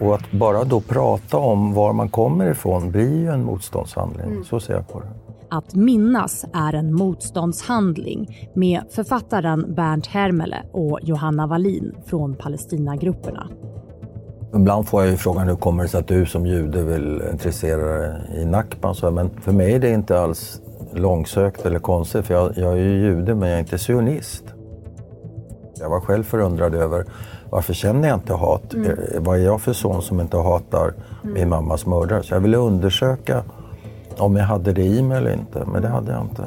Och att bara då prata om var man kommer ifrån blir ju en motståndshandling. Mm. Så ser jag på det. Att minnas är en motståndshandling med författaren Bernt Hermele och Johanna Wallin från Palestinagrupperna. Ibland får jag ju frågan hur kommer det sig att du som jude vill intressera dig i Nakba? Men för mig är det inte alls långsökt eller konstigt för jag, jag är ju jude men jag är inte sionist. Jag var själv förundrad över varför känner jag inte hat? Mm. Eh, Vad är jag för son som inte hatar min mammas mördare? Så jag ville undersöka om jag hade det i mig eller inte, men det hade jag inte.